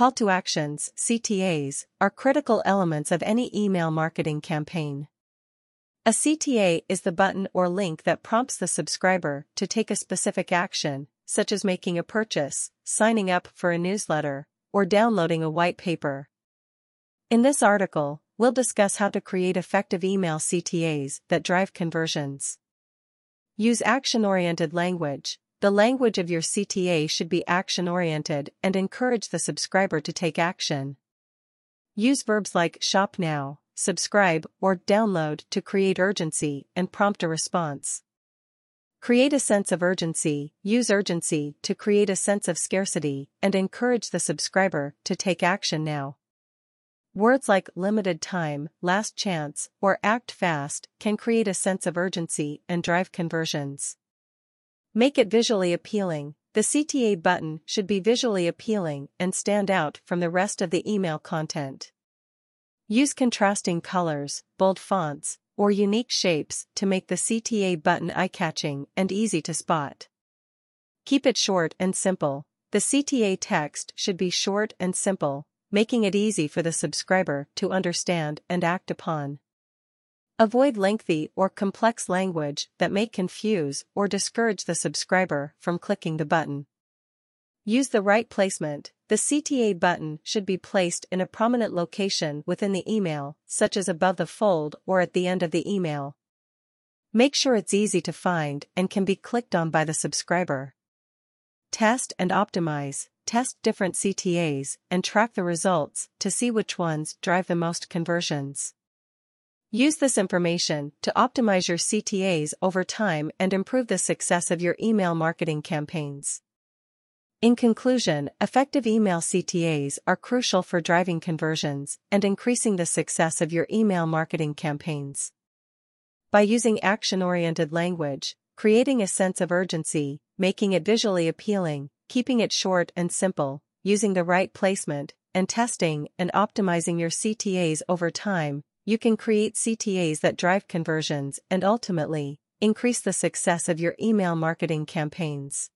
Call to actions, CTAs, are critical elements of any email marketing campaign. A CTA is the button or link that prompts the subscriber to take a specific action, such as making a purchase, signing up for a newsletter, or downloading a white paper. In this article, we'll discuss how to create effective email CTAs that drive conversions. Use action-oriented language. The language of your CTA should be action-oriented and encourage the subscriber to take action. Use verbs like shop now, subscribe, or download to create urgency and prompt a response. Create a sense of urgency, use urgency to create a sense of scarcity and encourage the subscriber to take action now. Words like limited time, last chance, or act fast can create a sense of urgency and drive conversions. Make it visually appealing. The CTA button should be visually appealing and stand out from the rest of the email content. Use contrasting colors, bold fonts, or unique shapes to make the CTA button eye-catching and easy to spot. Keep it short and simple. The CTA text should be short and simple, making it easy for the subscriber to understand and act upon. Avoid lengthy or complex language that may confuse or discourage the subscriber from clicking the button. Use the right placement. The CTA button should be placed in a prominent location within the email, such as above the fold or at the end of the email. Make sure it's easy to find and can be clicked on by the subscriber. Test and optimize. Test different CTAs and track the results to see which ones drive the most conversions. Use this information to optimize your CTAs over time and improve the success of your email marketing campaigns. In conclusion, effective email CTAs are crucial for driving conversions and increasing the success of your email marketing campaigns. By using action-oriented language, creating a sense of urgency, making it visually appealing, keeping it short and simple, using the right placement, and testing and optimizing your CTAs over time, you can create CTAs that drive conversions and ultimately, increase the success of your email marketing campaigns.